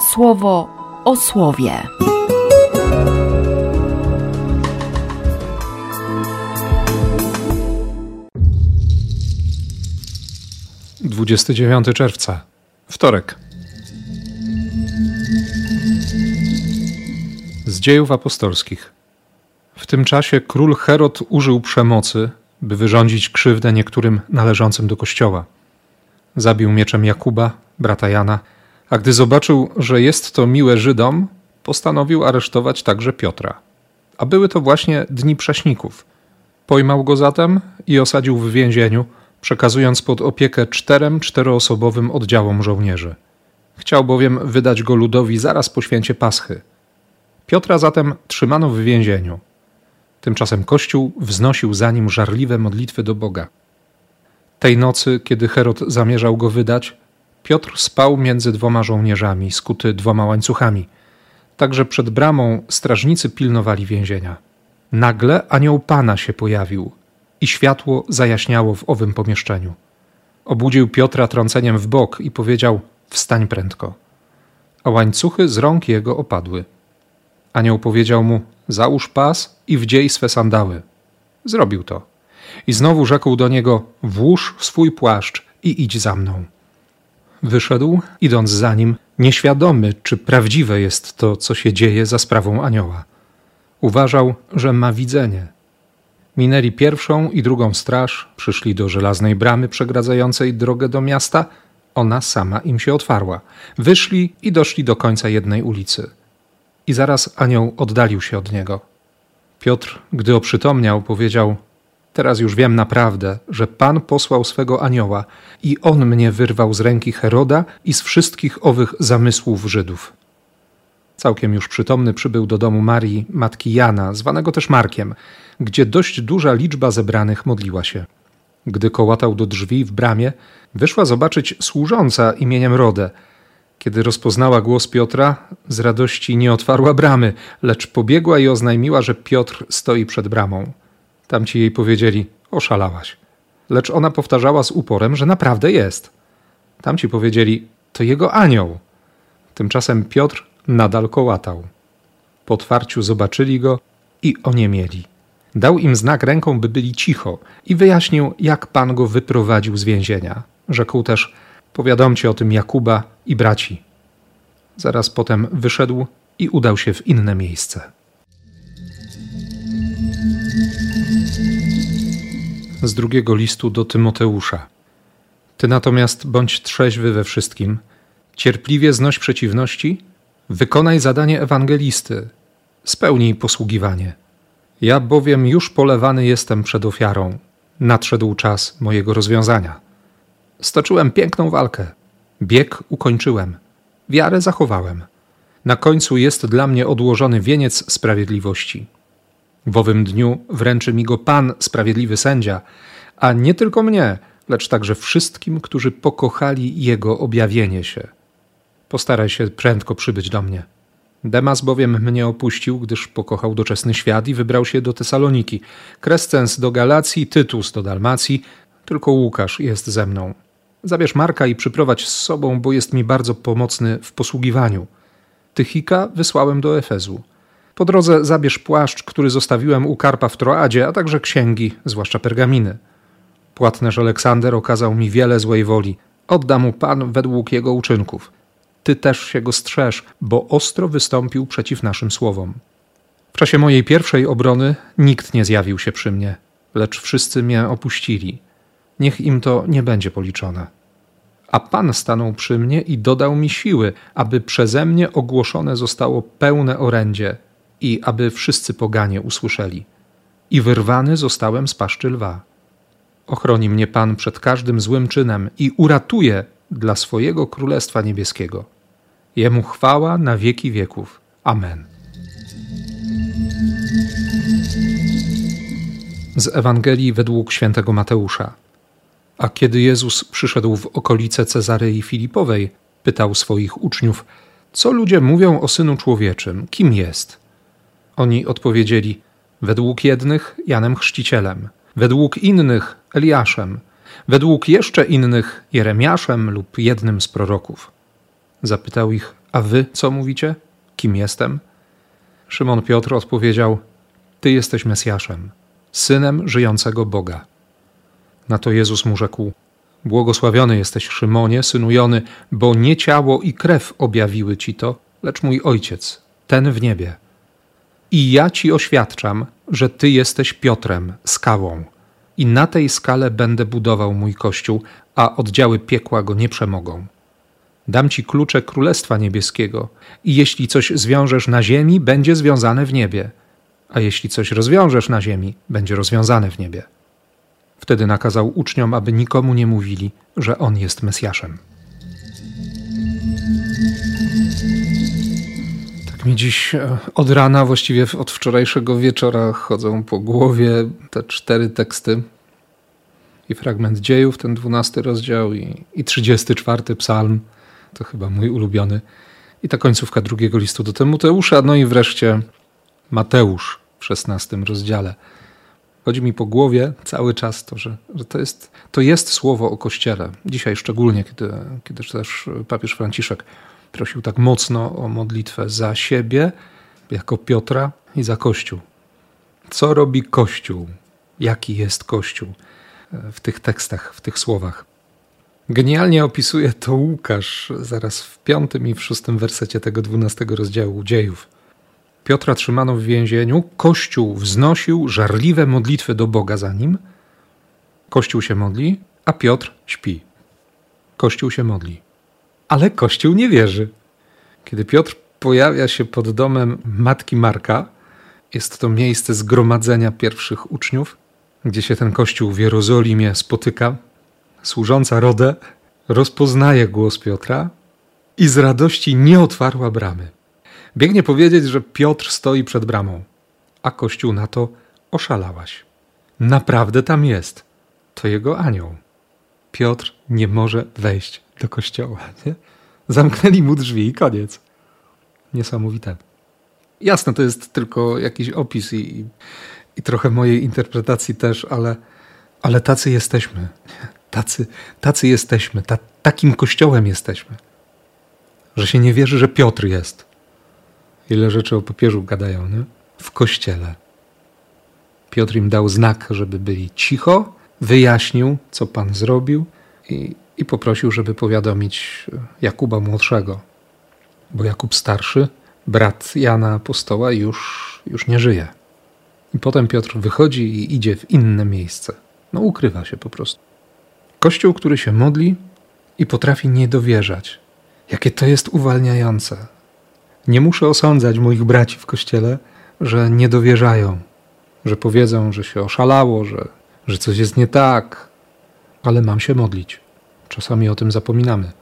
słowo o słowie. Dwudziesty dziewiąty czerwca, wtorek. Z dziejów apostolskich. W tym czasie król Herod użył przemocy, by wyrządzić krzywdę niektórym należącym do kościoła. Zabił mieczem Jakuba, brata Jana, a gdy zobaczył, że jest to miłe Żydom, postanowił aresztować także Piotra. A były to właśnie dni prześników. Pojmał go zatem i osadził w więzieniu, przekazując pod opiekę czterem czteroosobowym oddziałom żołnierzy. Chciał bowiem wydać go ludowi zaraz po święcie Paschy. Piotra zatem trzymano w więzieniu. Tymczasem Kościół wznosił za nim żarliwe modlitwy do Boga. Tej nocy, kiedy Herod zamierzał go wydać, Piotr spał między dwoma żołnierzami, skuty dwoma łańcuchami. Także przed bramą strażnicy pilnowali więzienia. Nagle anioł Pana się pojawił i światło zajaśniało w owym pomieszczeniu. Obudził Piotra trąceniem w bok i powiedział: Wstań prędko. A łańcuchy z rąk jego opadły. Anioł powiedział mu: Załóż pas i wdziej swe sandały. Zrobił to. I znowu rzekł do niego: Włóż swój płaszcz i idź za mną. Wyszedł, idąc za nim, nieświadomy, czy prawdziwe jest to, co się dzieje za sprawą anioła. Uważał, że ma widzenie. Minęli pierwszą i drugą straż, przyszli do żelaznej bramy przegradzającej drogę do miasta. Ona sama im się otwarła. Wyszli i doszli do końca jednej ulicy. I zaraz anioł oddalił się od niego. Piotr, gdy oprzytomniał, powiedział: Teraz już wiem naprawdę, że Pan posłał swego anioła i on mnie wyrwał z ręki Heroda i z wszystkich owych zamysłów Żydów. Całkiem już przytomny przybył do domu Marii, matki Jana, zwanego też Markiem, gdzie dość duża liczba zebranych modliła się. Gdy kołatał do drzwi w bramie, wyszła zobaczyć służąca imieniem Rodę. Kiedy rozpoznała głos Piotra, z radości nie otwarła bramy, lecz pobiegła i oznajmiła, że Piotr stoi przed bramą. Tamci jej powiedzieli: Oszalałaś. Lecz ona powtarzała z uporem, że naprawdę jest. Tamci powiedzieli: To jego anioł. Tymczasem Piotr nadal kołatał. Po otwarciu zobaczyli go i oniemieli. Dał im znak ręką, by byli cicho i wyjaśnił, jak Pan go wyprowadził z więzienia. Rzekł też: Powiadomcie o tym Jakuba i braci. Zaraz potem wyszedł i udał się w inne miejsce. Z drugiego listu do Tymoteusza. Ty natomiast bądź trzeźwy we wszystkim, cierpliwie znoś przeciwności, wykonaj zadanie ewangelisty, spełnij posługiwanie. Ja bowiem już polewany jestem przed ofiarą, nadszedł czas mojego rozwiązania. Stoczyłem piękną walkę, bieg ukończyłem, wiarę zachowałem. Na końcu jest dla mnie odłożony wieniec sprawiedliwości w owym dniu wręczy mi go Pan, sprawiedliwy sędzia, a nie tylko mnie, lecz także wszystkim, którzy pokochali Jego objawienie się. Postaraj się prędko przybyć do mnie. Demas bowiem mnie opuścił, gdyż pokochał doczesny świat i wybrał się do Tesaloniki. Krescens do Galacji, Tytus do Dalmacji, tylko Łukasz jest ze mną. Zabierz Marka i przyprowadź z sobą, bo jest mi bardzo pomocny w posługiwaniu. Tychika wysłałem do Efezu. Po drodze zabierz płaszcz, który zostawiłem u Karpa w Troadzie, a także księgi, zwłaszcza pergaminy. Płatnerz Aleksander okazał mi wiele złej woli. Odda mu Pan według jego uczynków. Ty też się go strzeż, bo ostro wystąpił przeciw naszym słowom. W czasie mojej pierwszej obrony nikt nie zjawił się przy mnie, lecz wszyscy mnie opuścili. Niech im to nie będzie policzone. A Pan stanął przy mnie i dodał mi siły, aby przeze mnie ogłoszone zostało pełne orędzie, i aby wszyscy poganie usłyszeli. I wyrwany zostałem z paszczy lwa. Ochroni mnie Pan przed każdym złym czynem i uratuje dla swojego Królestwa Niebieskiego. Jemu chwała na wieki wieków. Amen. Z Ewangelii według świętego Mateusza. A kiedy Jezus przyszedł w okolice Cezarei Filipowej, pytał swoich uczniów: Co ludzie mówią o synu człowieczym? Kim jest? Oni odpowiedzieli: Według jednych Janem Chrzcicielem, według innych Eliaszem, według jeszcze innych Jeremiaszem lub jednym z proroków. Zapytał ich: A wy co mówicie? Kim jestem? Szymon Piotr odpowiedział: Ty jesteś Mesjaszem, synem żyjącego Boga. Na to Jezus mu rzekł: Błogosławiony jesteś, Szymonie, synu Jony, bo nie ciało i krew objawiły ci to, lecz mój ojciec, ten w niebie. I ja ci oświadczam, że ty jesteś Piotrem, skałą, i na tej skale będę budował mój kościół, a oddziały piekła go nie przemogą. Dam ci klucze Królestwa Niebieskiego, i jeśli coś zwiążesz na ziemi, będzie związane w niebie, a jeśli coś rozwiążesz na ziemi, będzie rozwiązane w niebie. Wtedy nakazał uczniom, aby nikomu nie mówili, że on jest Mesjaszem. Mi dziś e, od rana, właściwie od wczorajszego wieczora, chodzą po głowie te cztery teksty. I fragment dziejów, ten dwunasty rozdział, i, i trzydziesty czwarty psalm, to chyba mój ulubiony, i ta końcówka drugiego listu do Tymoteusza, no i wreszcie Mateusz w szesnastym rozdziale. Chodzi mi po głowie cały czas to, że, że to, jest, to jest słowo o Kościele. Dzisiaj szczególnie, kiedy, kiedy też papież Franciszek prosił tak mocno o modlitwę za siebie, jako Piotra, i za Kościół. Co robi Kościół? Jaki jest Kościół w tych tekstach, w tych słowach? Genialnie opisuje to Łukasz zaraz w piątym i w szóstym wersecie tego dwunastego rozdziału dziejów. Piotra trzymano w więzieniu, Kościół wznosił żarliwe modlitwy do Boga za nim. Kościół się modli, a Piotr śpi. Kościół się modli, ale Kościół nie wierzy. Kiedy Piotr pojawia się pod domem matki Marka, jest to miejsce zgromadzenia pierwszych uczniów, gdzie się ten Kościół w Jerozolimie spotyka. Służąca Rodę rozpoznaje głos Piotra i z radości nie otwarła bramy. Biegnie powiedzieć, że Piotr stoi przed bramą, a Kościół na to oszalałaś. Naprawdę tam jest. To jego anioł. Piotr nie może wejść do kościoła. Nie? Zamknęli mu drzwi i koniec. Niesamowite. Jasne, to jest tylko jakiś opis i, i trochę mojej interpretacji też, ale, ale tacy jesteśmy. Tacy, tacy jesteśmy. Ta, takim kościołem jesteśmy. Że się nie wierzy, że Piotr jest. Ile rzeczy o papieżu gadają, nie? W kościele. Piotr im dał znak, żeby byli cicho, wyjaśnił, co Pan zrobił i, i poprosił, żeby powiadomić Jakuba Młodszego, bo Jakub Starszy, brat Jana Apostoła, już, już nie żyje. I potem Piotr wychodzi i idzie w inne miejsce. No, ukrywa się po prostu. Kościół, który się modli i potrafi nie dowierzać. Jakie to jest uwalniające, nie muszę osądzać moich braci w kościele, że nie dowierzają, że powiedzą, że się oszalało, że, że coś jest nie tak, ale mam się modlić. Czasami o tym zapominamy,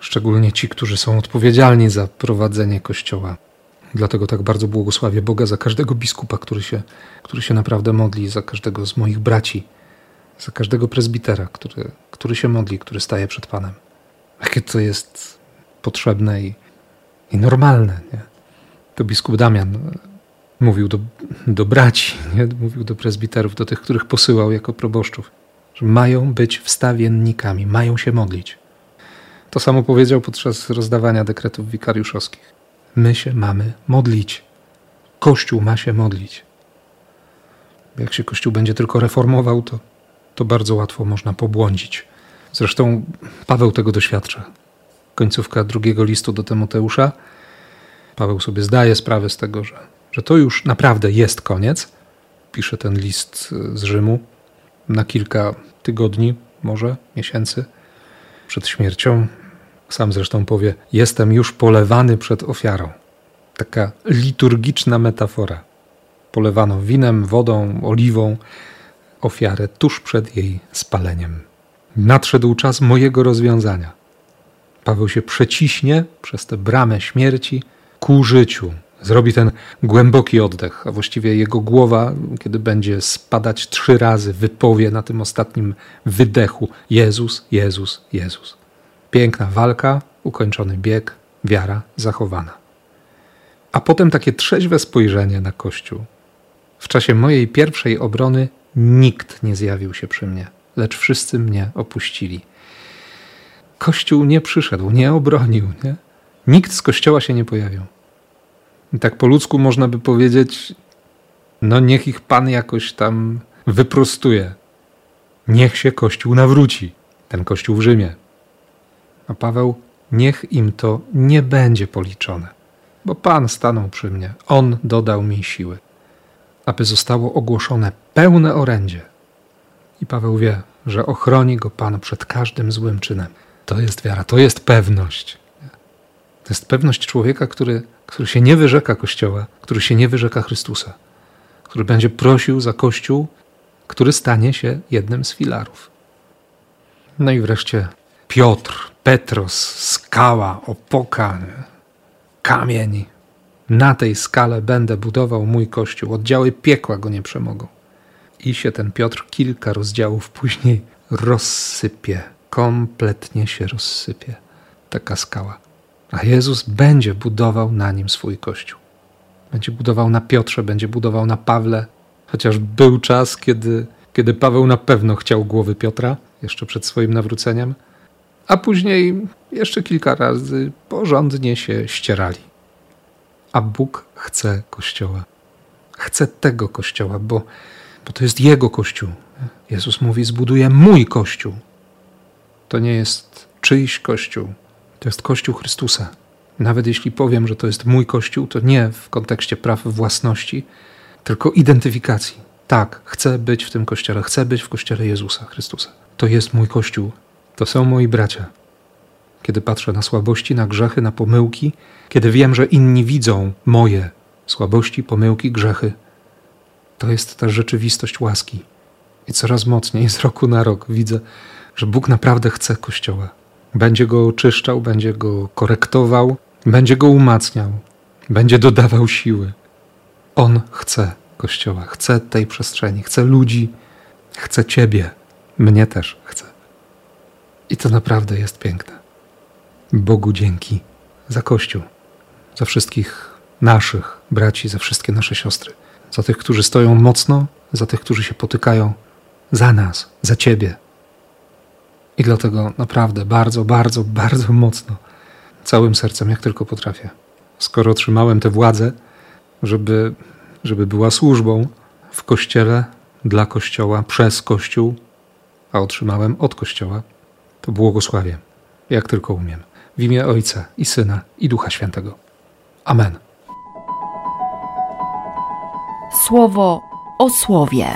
szczególnie ci, którzy są odpowiedzialni za prowadzenie kościoła. Dlatego tak bardzo błogosławię Boga za każdego biskupa, który się, który się naprawdę modli, za każdego z moich braci, za każdego prezbitera, który, który się modli, który staje przed Panem. Jakie to jest potrzebne i, i normalne. Nie? To biskup Damian mówił do, do braci, nie? mówił do prezbiterów, do tych, których posyłał jako proboszczów, że mają być wstawiennikami, mają się modlić. To samo powiedział podczas rozdawania dekretów wikariuszowskich. My się mamy modlić. Kościół ma się modlić. Jak się Kościół będzie tylko reformował, to, to bardzo łatwo można pobłądzić. Zresztą Paweł tego doświadcza końcówka drugiego listu do Tymoteusza. Paweł sobie zdaje sprawę z tego, że, że to już naprawdę jest koniec. Pisze ten list z Rzymu na kilka tygodni, może miesięcy przed śmiercią. Sam zresztą powie: Jestem już polewany przed ofiarą. Taka liturgiczna metafora. Polewano winem, wodą, oliwą ofiarę tuż przed jej spaleniem. Nadszedł czas mojego rozwiązania Paweł się przeciśnie przez tę bramę śmierci ku życiu. Zrobi ten głęboki oddech, a właściwie jego głowa, kiedy będzie spadać trzy razy, wypowie na tym ostatnim wydechu: Jezus, Jezus, Jezus. Piękna walka, ukończony bieg, wiara zachowana. A potem takie trzeźwe spojrzenie na Kościół. W czasie mojej pierwszej obrony nikt nie zjawił się przy mnie, lecz wszyscy mnie opuścili. Kościół nie przyszedł, nie obronił, nie? Nikt z kościoła się nie pojawił. I tak po ludzku można by powiedzieć, no niech ich Pan jakoś tam wyprostuje. Niech się Kościół nawróci, ten Kościół w Rzymie. A Paweł, niech im to nie będzie policzone, bo Pan stanął przy mnie, On dodał mi siły, aby zostało ogłoszone pełne orędzie. I Paweł wie, że ochroni go Pan przed każdym złym czynem. To jest wiara, to jest pewność. To jest pewność człowieka, który, który się nie wyrzeka Kościoła, który się nie wyrzeka Chrystusa, który będzie prosił za Kościół, który stanie się jednym z filarów. No i wreszcie Piotr, Petros, skała, opoka, kamień. Na tej skale będę budował mój Kościół. Oddziały piekła go nie przemogą. I się ten Piotr kilka rozdziałów później rozsypie. Kompletnie się rozsypie. Taka skała a Jezus będzie budował na nim swój kościół. Będzie budował na Piotrze, będzie budował na Pawle, chociaż był czas, kiedy, kiedy Paweł na pewno chciał głowy Piotra, jeszcze przed swoim nawróceniem, a później jeszcze kilka razy porządnie się ścierali. A Bóg chce kościoła. Chce tego kościoła, bo, bo to jest Jego kościół. Jezus mówi: Zbuduję mój kościół. To nie jest czyjś kościół, to jest Kościół Chrystusa. Nawet jeśli powiem, że to jest mój Kościół, to nie w kontekście praw własności, tylko identyfikacji. Tak, chcę być w tym Kościele, chcę być w Kościele Jezusa Chrystusa. To jest mój Kościół, to są moi bracia. Kiedy patrzę na słabości, na grzechy, na pomyłki, kiedy wiem, że inni widzą moje słabości, pomyłki, grzechy, to jest ta rzeczywistość łaski. I coraz mocniej z roku na rok widzę, że Bóg naprawdę chce Kościoła. Będzie go oczyszczał, będzie go korektował, będzie go umacniał, będzie dodawał siły. On chce Kościoła, chce tej przestrzeni, chce ludzi, chce Ciebie, mnie też chce. I to naprawdę jest piękne. Bogu dzięki za Kościół, za wszystkich naszych braci, za wszystkie nasze siostry, za tych, którzy stoją mocno, za tych, którzy się potykają, za nas, za Ciebie, i dlatego naprawdę bardzo, bardzo, bardzo mocno, całym sercem, jak tylko potrafię. Skoro otrzymałem tę władzę, żeby, żeby była służbą w kościele, dla kościoła, przez kościół, a otrzymałem od kościoła, to błogosławię, jak tylko umiem. W imię Ojca i Syna i Ducha Świętego. Amen. Słowo o słowie.